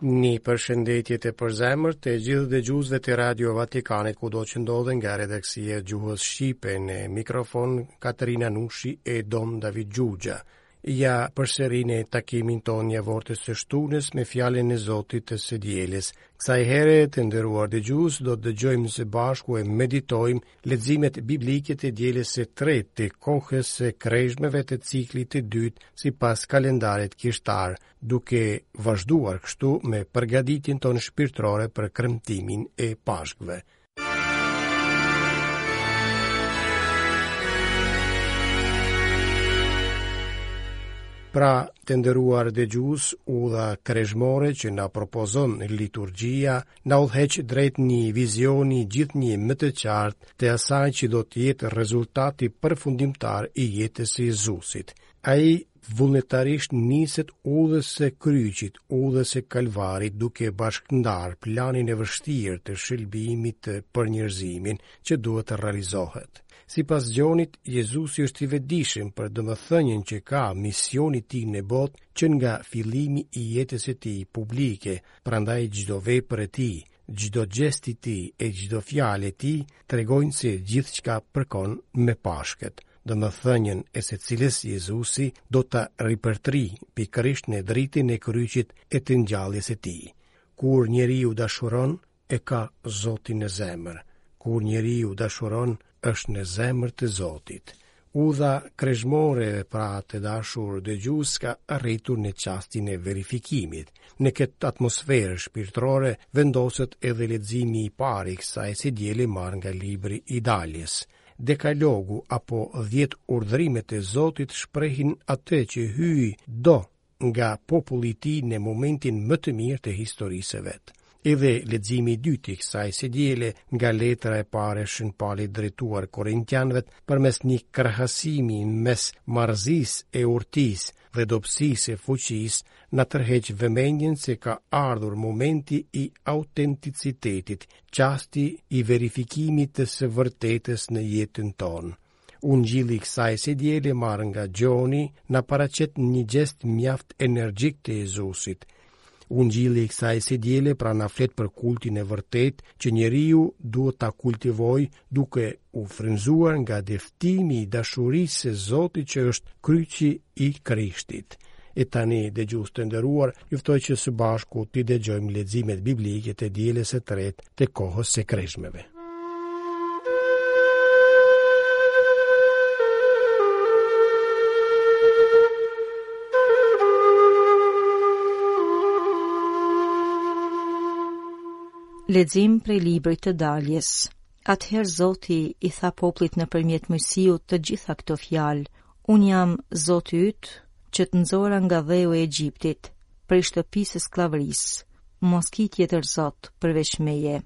Një përshëndetje të përzemërt të gjithë dëgjuesve të Radio Vatikanit kudo që ndodhen nga redaksia e gjuhës shqipe në mikrofon Katerina Nushi e Dom David Xhuxha. Ja përsëri në takimin tonë njavor të së shtunës me fjalën e Zotit të së dielës. Kësaj herë të nderuar dëgjues do të dëgjojmë së bashku e meditojmë leximet biblike të së dielës së tretë të kohës së kreshmeve të ciklit të dytë sipas kalendarit kishtar duke vazhduar kështu me përgatitjen tonë shpirtërore për kremtimin e Pashkëve. Pra, të nderuar dëgjues udha kreshmore që na propozon liturgjia, na udhëheq drejt një vizioni gjithnjë më të qartë të asaj që do të jetë rezultati përfundimtar i jetës së Jezusit. Ai Vullnetarisht niset udhës së kryqit, udhës së Kalvarit, duke bashkëndarë planin e vështirë të shëlbimit të për njerëzimin që duhet të realizohet. Sipas Gjonit, Jezusi është i vetëdijshëm për domethënien që ka misioni i tij në botë që nga fillimi i jetës së tij publike, prandaj çdo vepër e tij, çdo gjest i tij e çdo fjalë e tij tregojnë se gjithçka përkon me Pashkët. Domethënien e së cilës Jezusi do ta ripërtërijë pikërisht në dritën e kryqit e të ngjalljes së tij. Kur njeriu dashuron, e ka Zotin në zemër. Kur njeriu dashuron, është në zemër të Zotit. Udha kreshmore pra të dashur dëgjues ka arritur në çastin e verifikimit. Në këtë atmosferë shpirtërore vendoset edhe leximi i parë i kësaj së diele marrë nga libri i Daljes. Dekalogu apo dhjetë urdhërimet e Zotit shprehin atë që Hyji do nga populli i tij në momentin më të mirë të historisë së vet. Edhe leximi i dytë i kësaj së diele nga letra e parë e Shën Palit drejtuar korintianëve përmes një krahasimi mes marrëzisë e urtisë dhe dobësisë e fuqisë na tërheq vëmendjen se ka ardhur momenti i autenticitetit Çasti i verifikimit të së vërtetës në jetën tonë. Ungjilli i kësaj së diele marrë nga Gjoni na paraqet një gjest mjaft energjik të Jezusit. Ungjilli i kësaj së diele pra na flet për kultin e vërtetë që njeriu duhet ta kultivojë duke u frymëzuar nga dëftimi i dashurisë së Zotit që është kryqi i Krishtit. E tani, dëgjues të nderuar, ju ftoj që së bashku të dëgjojmë leximet biblike të së dielës së tretë të kohës së Kreshmëve. Lexim prej librit të daljes. Atëherë Zoti i tha popullit nëpërmjet Moisiut të gjitha këto fjalë, Unë jam Zoti yt që të nxora nga dheu i Egjiptit, prej shtëpisë së skllavërisë. Mos ki tjetër Zot përveç meje.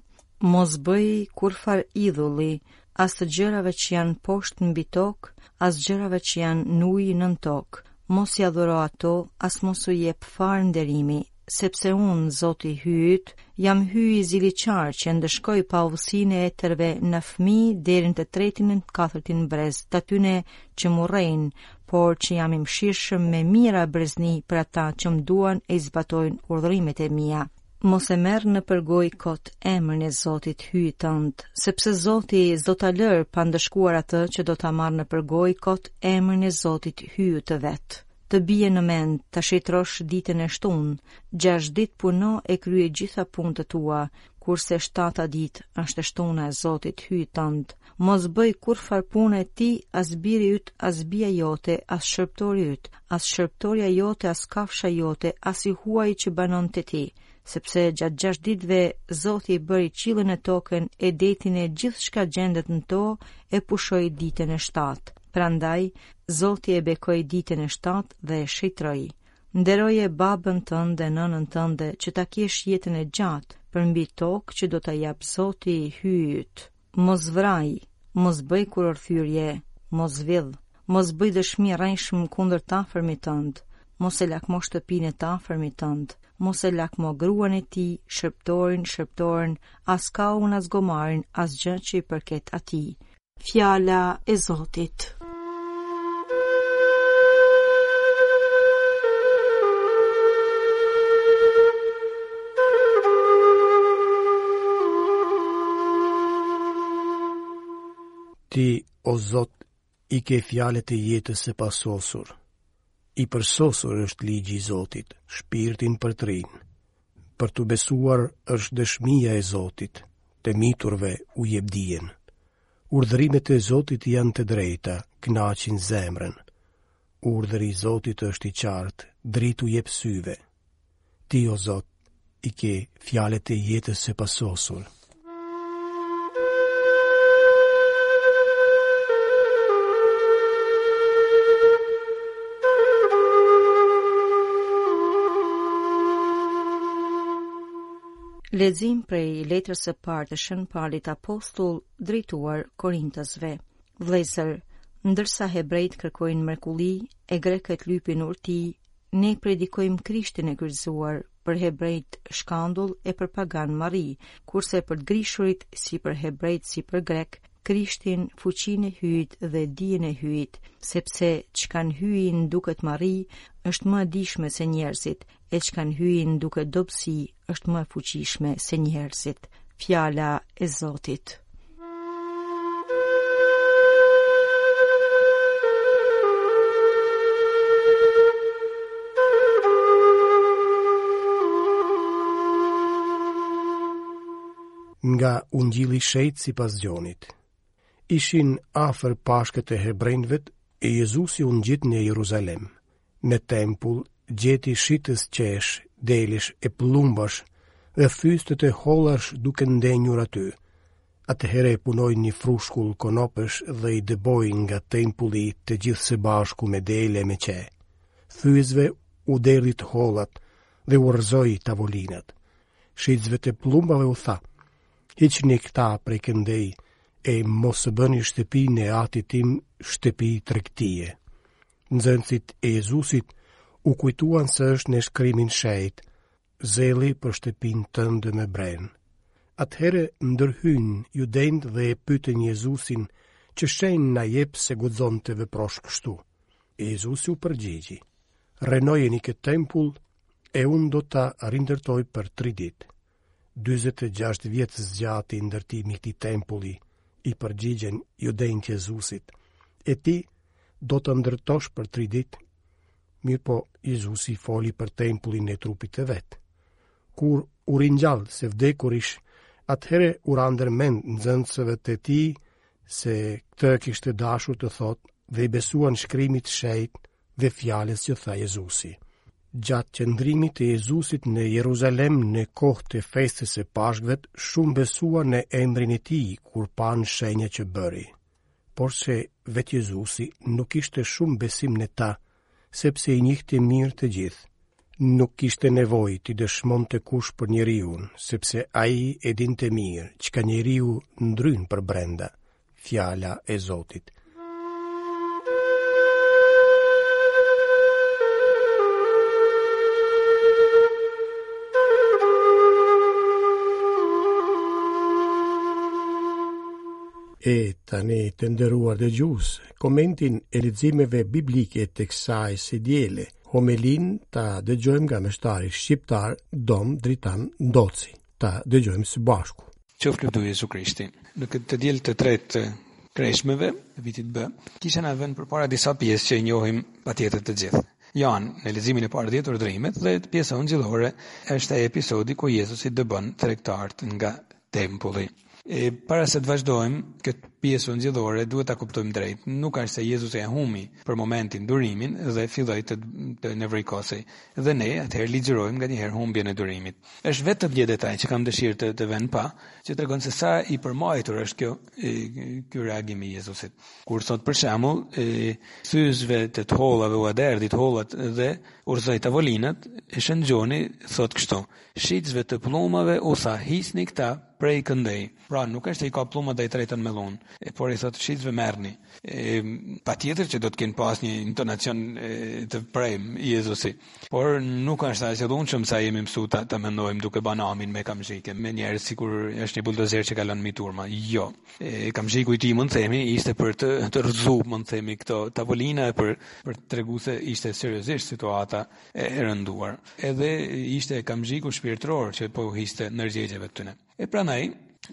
Mos bëj kurrfarë idhulli, as të gjërave që janë poshtë mbi tokë, as gjërave që janë në ujë nën tokë. Mos i adhuro ato, as mos u jep farë nderimi, sepse unë, Zoti Hyji yt, jam Hyj ziliqar që e ndëshkoj paudhësinë e etërve në fëmijë deri në të tretin e të katërtin brez të atyre që më urrejnë, por që jam i mëshirshëm me mijëra brezni për ata që më duan e i zbatojnë urdhërimet e mia. Mos e merr nëpër gojë kot emrin e Zotit Hyjit tënd, sepse Zoti s'do ta lërë pa ndëshkuar atë që do ta marrë nëpër gojë kot emrin e Zotit Hyjit të vet. Të bjerë në mend ta shenjtërosh ditën e shtunë, gjashtë ditë puno e kryeji gjitha punët e tua, kurse e shtata ditë është e shtuna e Zotit Hyjit tënd. Mos bëj kurrfarë pune ti, as biri yt, as bija jote, as shërbëtori yt, as shërbëtorja jote, as kafsha jote, as i huaj që banon te ti sepse gjatë gjashtë ditëve Zoti i bëri qiellin e tokën e detin e gjithçka gjendet në to e pushoi ditën e shtatë. Prandaj, Zoti e bekoi ditën e shtatë dhe e shenjtëroi. Nderoje babën tënd dhe nënën tënde që ta kesh jetën e gjatë përmbi tokë që do ta japë Zoti Hyji yt. Mos vra, mos bëj kurorëthyerje, mos vidh, mos bëj dëshmi të rrejshme kundër të afërmit tënd, mos e lakmo shtëpinë e të afërmit tënd, mos e lakmo gruan e tij, shërbëtorin, shërbëtoren, as kaun, as gomarin, asgjë që i përket atij. fjala e Zotit. Ti, o Zot, i ke fjalët e jetës së pasosur. I përsosur është ligji i Zotit, shpirtin përtërin. për t'u besuar është dëshmia e Zotit, të miturve u jep dijen. Urdhërimet e Zotit janë të drejta, kënaqin zemrën. Urdhri i Zotit është i qartë, dritë u jep syve. Ti o Zot, i ke fjalët e jetës së pasosur. Lexim prej letrës së parë të Shën Palit Apostull drejtuar Korintasve. Vëllezër, ndërsa hebrejt kërkojnë mrekulli e grekët lypin urti, Ne predikojmë Krishtin e kryqëzuar, për hebrenjtë shkandull e për paganë marri, kurse për të grishurit si për hebrenjtë si për grekë, Krishtin, fuqinë e hyjit dhe dijen e hyjit, sepse çka në hyjin duket marri, është më e dijshme se njerëzit, e çka në hyjin duket dobësi, është më e fuqishme se njerëzit, fjala e Zotit. Nga ungjili shenjtë sipas Gjonit, ishin afër pashkët e hebrenjvet e Jezusi u ngjit në Jeruzalem. në tempull gjeti shitës qesh, delesh e pëllumbash dhe thyes të hollash duke ndenjur aty. Atëherë e punoi një frushkull konopësh dhe i dëboi nga tempulli të gjithë së bashku me dele e me qe. Thyesve u derdhi të hollat dhe ua rrëzoi tavolinat. Shitësve të pëllumbave u tha, hiqni këta prej këndej e mos e bëni shtëpinë e Atit tim shtëpi tregtie. Nxënësve të Jezusit iu kujtua se është në shkrimin shenjtë, zelli për shtëpinë tënde më bren. Atëherë ndërhynë judenjtë dhe e pyetën Jezusin ç'shenjë na jep se guxon të veprosh kështu. E Jezusi u përgjigj, rrënojeni këtë tempull e unë do ta rindërtoj për tri ditë. 46 vjet zgjati ndërtimi i këtij tempulli, i përgjigjen judenjtë Jezusit. E ti do ta ndërtosh për tri ditë? Mirëpo, Jezusi foli për tempullin e trupit të vet. Kur u ringjall së vdekurish, atëherë u ra ndër mend nxënësve të tij se këtë kishte dashur të thotë dhe i besuan shkrimit shenjtë dhe fjalës që tha Jezusi. Gjatë qëndrimit të Jezusit në Jeruzalem në kohë të festës së Pashkëvet, shumë besuan në emrin e tij kur panë shenjat që bëri. Porse vetë Jezusi nuk kishte shumë besim në ta, sepse i njihte mirë të gjithë. Nuk kishte nevojë t'i dëshmonte kush për njeriun, sepse ai e dinte mirë çka njeriu ndryn përbrenda. fjala e Zotit. E tani të nderuar dëgjues, komentin e leximeve biblike të kësaj së diele, homelinë ta dëgjojmë nga meshtari shqiptar Dom Dritan Ndoci. ta dëgjojmë së bashku. Qoftë lëvdu Jezu Krishti. Në këtë të diel të tretë të kreshmeve, vitit B, kisha na vënë përpara disa pjesë që i njohim patjetër të gjithë. Janë në leximin e parë dhjetë urdhërimet dhe pjesa ungjillore është ai episodi ku Jezusi dëbon tregtarët nga tempulli. E para se të vazhdojmë këtë pjesën ungjillore, duhet ta kuptojmë drejt. Nuk është se Jezusi e humbi për momentin durimin dhe filloi të të nevrikosej. Dhe ne atëherë ligjërojmë nganjëherë humbjen e durimit. Është vetëm një detaj që kam dëshirë të të vë në pah, që tregon se sa i përmajtur është kjo ky reagim i Jezusit. Kur thot për shembull, thyesve të të hollave u derdhi hollat dhe u rrzoi tavolinat, e shën Gjoni thot kështu: Shitësve të pllumave u tha, hiqni këta Prej këndej. Pra, nuk është se i kap pllumat dhe i tret me dhunë, por i thotë shitësve merrni. Patjetër që do të kenë pas një intonacion të premë Jezusi, por nuk është aq e dhunshme sa jemi mësuar ta, ta mendojmë duke bën hamin me kamzhike, me njerëz sikur është një buldozer që kalon mi turma. Jo. E, kamzhiku i tij mund të themi ishte për të rrëzu, mund të themi këto tavolina për për të treguar se ishte seriozisht situata e rënduar, edhe ishte kamzhiku shpirtëror që po u hiqte ndërgjegjeve të tyre. E prandaj,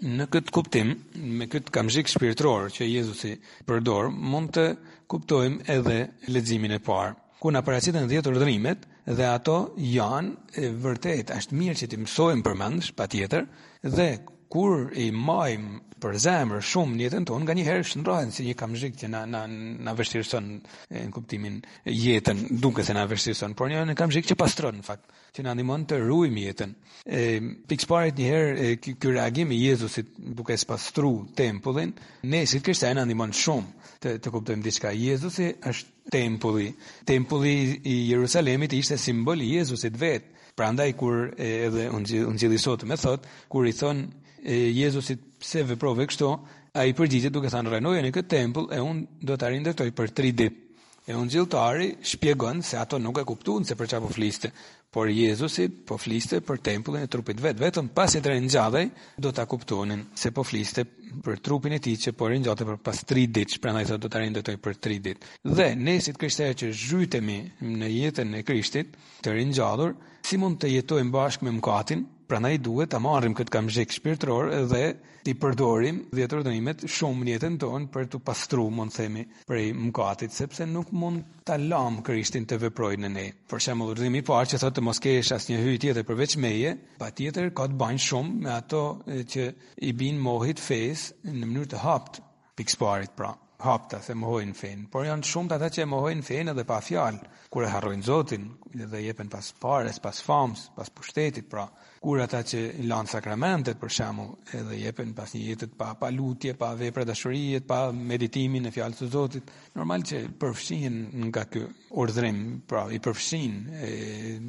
në këtë kuptim, me këtë kamzhik shpirtëror që Jezusi përdor, mund të kuptojmë edhe leximin e parë ku na paraqiten 10 urdhërimet dhe ato janë vërtet, është mirë që t'i mësojmë përmendsh patjetër dhe Kur i majmë për zemër shumë në jetën tonë, nganjëherë shndrohen si një kamzhik që na na na vështirëson në kuptimin jetën, duket se na vështirëson, por një kamzhik që pastron në fakt, që na ndihmon të ruajmë jetën. E pikësëpari një herë ky, ky reagim i Jezusit duke spastru tempullin, ne si të krishterë na ndihmon shumë të të kuptojmë diçka. Jezusi është Tempulli. Tempulli i Jerusalemit ishte simbol i Jezusit vetë. Prandaj kur edhe ungjilli sot më thot, kur i thon Jezusit pse veprove kështu, ai përgjigjet duke thënë rrenojeni këtë tempull e unë do ta rindërtoj për tri ditë. E ungjilltari shpjegon se ato nuk e kuptuan se për çfarë po fliste, Por Jezusi po fliste për tempullin e trupit vet. Vetëm pasi të ringjallej, do ta kuptonin se po fliste për trupin e tij që po ringjallte për pas 3 ditësh, prandaj thotë do ta rindërtoj për 3 ditë. Dhe ne si të krishterë që zhytemi në jetën e Krishtit, të ringjallur, si mund të jetojmë bashkë me mëkatin? Prandaj duhet ta marrim këtë kamzhik shpirtëror dhe i përdorim dhjetë urdhënimet shumë në jetën tonë për t'u pastruar, mund të themi, prej mëkatit, sepse nuk mund ta lamë Krishtin të veprojë në ne. Për shembull, urdhnimi i parë që thotë të mos kesh asnjë hyjë tjetër përveç meje, patjetër ka të bëjë shumë me ato që i bijnë mohit fesë në mënyrë të haptë, Pikësparit pra, hapta, se mohojnë fenë, por janë të shumtë ata që e mohojnë fenë edhe pa fjalë, kur e harrojnë Zotin, dhe jepen pas pares, pas famës, pas pushtetit, pra, kur ata që lanë sakramentet, për shembull, edhe jepen pas një jete pa pa lutje, pa vepra dashurie, pa meditimin e fjalës së Zotit, normal që përfshihen nga ky urdhrim, pra, i përfshin, e,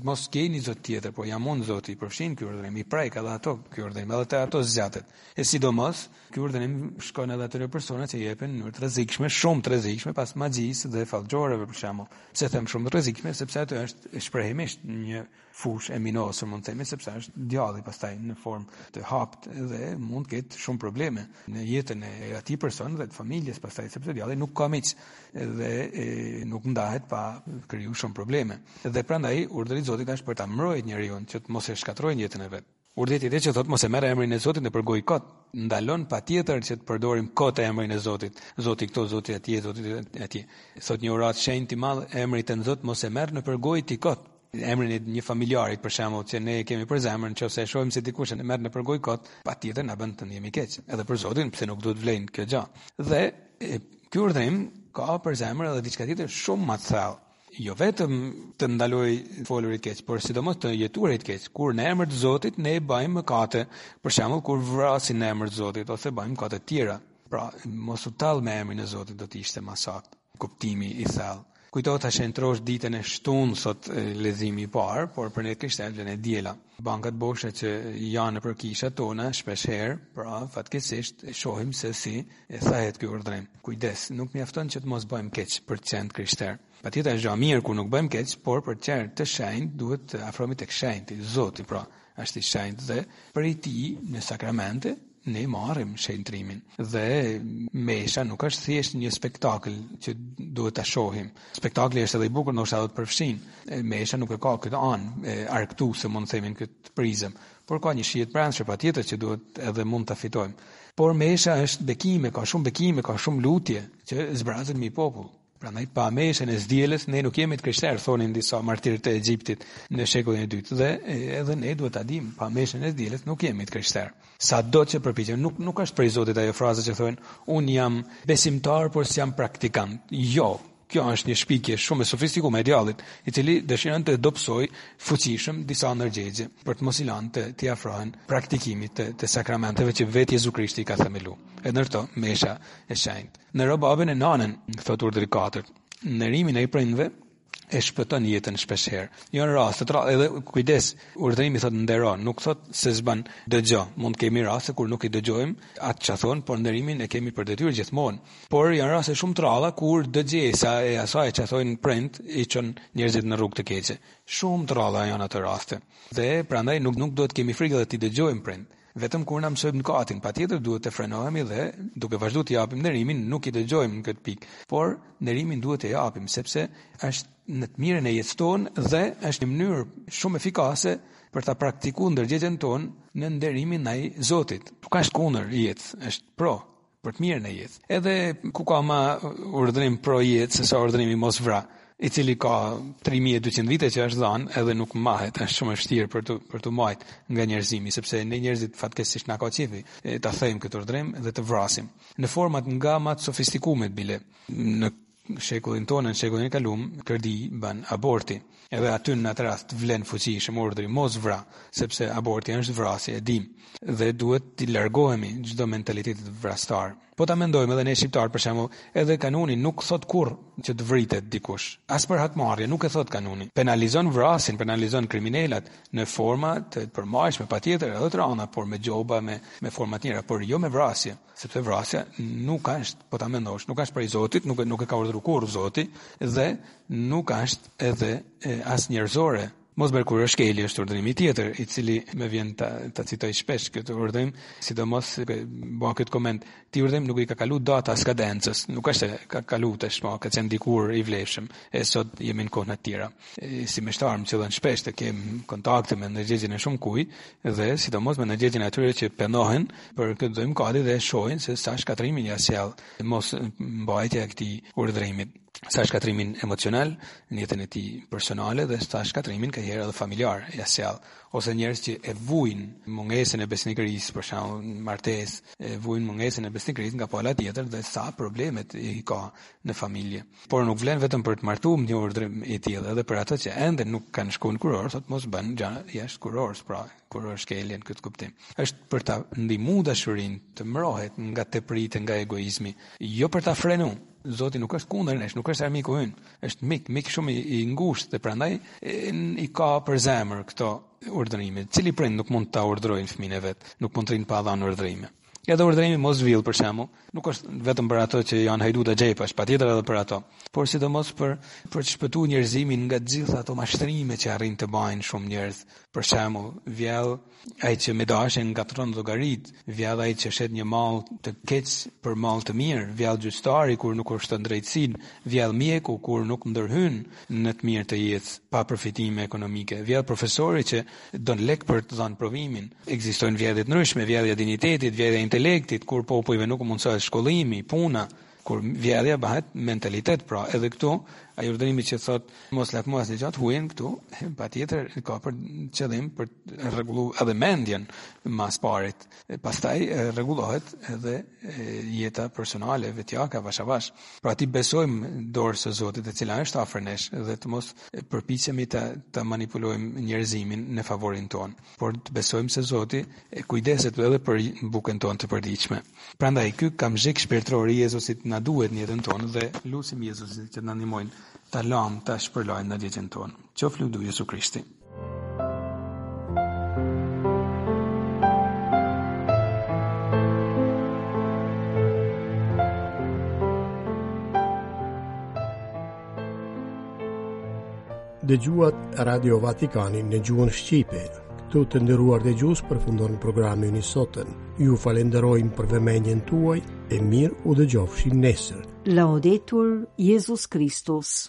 mos keni zot tjetër, po jam unë Zoti, i përfshin ky urdhrim, i prek edhe ata ky urdhrim, edhe te ata zgjatet. E sidomos Ky urdhërim shkon edhe atyre personave që jepen në mënyrë të rrezikshme, shumë të rrezikshme pas magjisë dhe fallxhoreve për shembull. Pse them shumë të rrezikshme, sepse aty është shprehimisht një fushë e minosur mund të themi sepse është djalli pastaj në formë të haptë dhe mund të ketë shumë probleme në jetën e atij personi dhe të familjes pastaj sepse djalli nuk ka miq dhe e, nuk ndahet pa kriju shumë probleme. Dhe prandaj urdhëri i Zotit është për ta mbrojtur njeriu që të mos e shkatërrojë jetën e vet. Urdhri i dytë që thotë mos e merr emrin e Zotit nëpër gojë kot, ndalon patjetër që të përdorim kot emrin e Zotit, Zoti këtu, Zoti atje, Zoti atje. Thotë një uratë shenjt i madhi emri Zot mos e merr nëpër gojë ti kot. Emrin e një familjarit për shembull që ne e kemi për zemër, nëse e shohim se dikush e merr nëpër gojë kot, patjetër na bën të ndihemi keq. Edhe për Zotin, pse nuk duhet të vlejë kjo gjë. Dhe ky urdhërim ka për zemër edhe diçka tjetër shumë më të thellë. jo vetëm të ndalojë folurit e keq, por sidomos të jetuarit e keq, kur në emër të Zotit ne bëjmë mëkate, për shembull kur vrasin në emër të Zotit ose bëjmë mëkate të tjera. Pra, mos u tall me emrin e Zotit do të ishte më saktë kuptimi i thellë. Kujto ta shenjtërosh ditën e shtunë thotë leximi i parë, por për ne të krishterë vlen e diela. Bankat boshe që janë nëpër kishat tona shpeshherë, pra fatkeqësisht e shohim se si e thahet ky urdhërim. Kujdes, nuk mjafton që të mos bëjmë keq për të qenë të krishterë. Patjetër është gjë e mirë kur nuk bëjmë keq, por për të qenë të shenjtë duhet të afrohemi tek shenjti, Zoti pra është i shenjtë dhe prej tij në sakramente Ne marrim shenjtërimin dhe mesha nuk është thjesht një spektakël që duhet ta shohim. Spektakli është edhe i bukur, ndoshta edhe të përfshin. Mesha nuk e ka këtë anë argëtuese mund të themi këtë prizëm, por ka një shije të brendshme patjetër që duhet edhe mund ta fitojmë. Por mesha është bekime, ka shumë bekime, ka shumë lutje që zbrazen mbi popull. Prandaj pa meshën e së dielës ne nuk jemi të krishterë, thonin disa martirë të Egjiptit në shekullin e dytë dhe edhe ne duhet ta dimë, pa meshën e së dielës nuk jemi të krishterë. Sado që përpiqen, nuk nuk është prej Zotit ajo fraza që thonë un jam besimtar por s'jam praktikant. Jo, kjo është një shpikje shumë e sofistikume e djallit, i cili dëshiron të dobësojë fuqishëm disa ndërgjegje për të mos i lanë të t'i afrohen praktikimit të, të sakramenteve që vetë Jezu Krishti ka themelu. E ndër to, mesha e shenjtë. Ndero babën e nanën, thot urdhri i katërt. Nderimi i prindve e shpëton jetën shpesh herë. Janë raste edhe kujdes, urdhërimi thot ndero, nuk thot se s'bën dëgjo. Mund të kemi raste kur nuk i dëgjojmë atë që thon, por nderimin e kemi për detyrë gjithmonë. Por janë raste shumë të rralla kur dëgjesa e asaj që thonë prindt i çon njerëzit në rrugë të keqe. Shumë të rralla janë ato raste. Dhe prandaj nuk nuk duhet t'kemi frikë dhe t'i dëgjojmë prindt. Vetëm kur na mësojnë mëkatin, patjetër duhet të frenohemi dhe, duke vazhduar të japim nderimin, nuk i dëgjojmë në këtë pikë, por nderimin duhet të japim, sepse është në të mirën e jetës tonë dhe është një mënyrë shumë efikase për ta praktikuar ndërgjegjën tonë në nderimin ndaj Zotit. Nuk është kundër jetës, është pro. për të mirën e jetës. Edhe ku ka më urdhërim pro jetë se sa urdhërimi mos vra, i cili ka 3200 vite që është dhënë, edhe nuk mahet, është shumë e vështirë për të për t'u majt nga njerëzimi, sepse ne njerëzit fatkeqësisht na ka qefi ta thejmë këtë urdhërim dhe të vrasim në format nga më të sofistikumet bile në shekullin tonë në shekullin e kaluar kërdi bën aborti edhe aty në atë rast vlen fuqishëm urdhri mos vra sepse aborti është vrasje e dim dhe duhet të largohemi çdo mentaliteti vrastar po ta mendojmë edhe ne shqiptar për shembull edhe kanuni nuk thot kurr që të vritet dikush as për hakmarrje nuk e thot kanuni penalizon vrasësin penalizon kriminelët në forma të përmajshme patjetër edhe të rënda por me gjoba me me forma të tjera por jo me vrasje sepse vrasja nuk është po ta mendosh, nuk është prej Zotit, nuk nuk e ka urdhëruar kurrë Zoti dhe nuk është edhe e, as njerëzore. Mos bën kurorëshkelje është urdhërimi tjetër, i cili më vjen ta, ta citoj shpesh këtë urdhërim, sidomos bëj këtë koment, këtij urdhërimi nuk i ka kalu data e skadencës, nuk është se ka kalu tashma, ka qenë dikur i vlefshëm, e sot jemi në kohëna tjera. E, si meshtar më qëllon shpesh të kem kontakte me ndërgjegjen e shumëkujt, dhe sidomos me ndërgjegjen e atyre që penohen për këtë lloj mëkati dhe shohin se sa shkatrim ja sjell mosmbajtja e këtij urdhrimi. Sa shkatrim emocional në jetën e tij personale dhe sa shkatrim nga herë edhe familjar ja sjell ose njerëz që e vujnë mungesën e besnikërisë për shembull n'martesë, e vujnë mungesën e besnikërisë nga pala tjetër dhe sa problemet i ka në familje. Por nuk vlen vetëm për të martuar një urdhrim i tillë, edhe për ato që ende nuk kanë shkuar në kurorë, thotë mos bën gjë jashtë kurorës, pra kur është shkelje në këtë kuptim. Është për ta ndihmuar dashurinë të mbrohet nga tepritë, nga egoizmi, jo për ta frenuar. Zoti nuk është kundër nesh, nuk është armiku ynë, është mik, mik shumë i, i ngushtë dhe prandaj i ka për zemër këto urdhërime. Cili prind nuk mund ta urdhërojë fëmijën e vet, nuk mund të rrijë pa dhënë urdhërime. Edhe urdhërimi mos vidh për shembull, nuk është vetëm për ato që janë hajdutë xhepash, patjetër edhe për ato, por sidomos për për të shpëtuar njerëzimin nga të gjitha ato mashtrime që arrijnë të bajnë shumë njerëz. Për shembull, vjedh ai që me dashje ngatërron llogaritë, vjedh ai që shet një mall të keq për mall të mirë, vjedh gjyqtari kur nuk ushtron drejtësinë, vjedh mjeku kur nuk ndërhyn, në të mirë të jetës pa përfitime ekonomike. Vjedh profesori që don lek për të dhënë provimin. Ekzistojnë vjedhje të ndryshme, vjedhja e dinjitetit, vjedhja e intelektit, kur popujve nuk u mundësohet shkollimi, puna, kur vjedhja bëhet mentalitet, pra edhe këtu ai urdhërimi që thotë mos lakmo gjanë e huaj këtu, patjetër ka për qëllim për të rregulluar edhe mendjen ma s'pari. pastaj rregullohet edhe jeta personale vetjake avash avash. Pra t'i besojmë dorës së Zotit e cila është afër nesh dhe të mos përpiqemi të ta manipulojmë njerëzimin në favorin tonë, por të besojmë se Zoti kujdeset edhe për bukën tonë të përditshme. Prandaj ky kamzhik shpirtëror i Jezusit na duhet në jetën tonë dhe lusim Jezusin që të na ndihmojë ta lamë, ta shpërlajmë ndërgjegjen tonë. Qoftë lëvduar Jezu Krishti. dëgjuat Radio Vatikanin në gjuhën shqipe. Këtu të nderuar dëgjues përfundon programi i sotëm. Ju falënderojmë për vëmendjen tuaj e mirudëgjofshim nesër. Laudetur Jezus Kristus.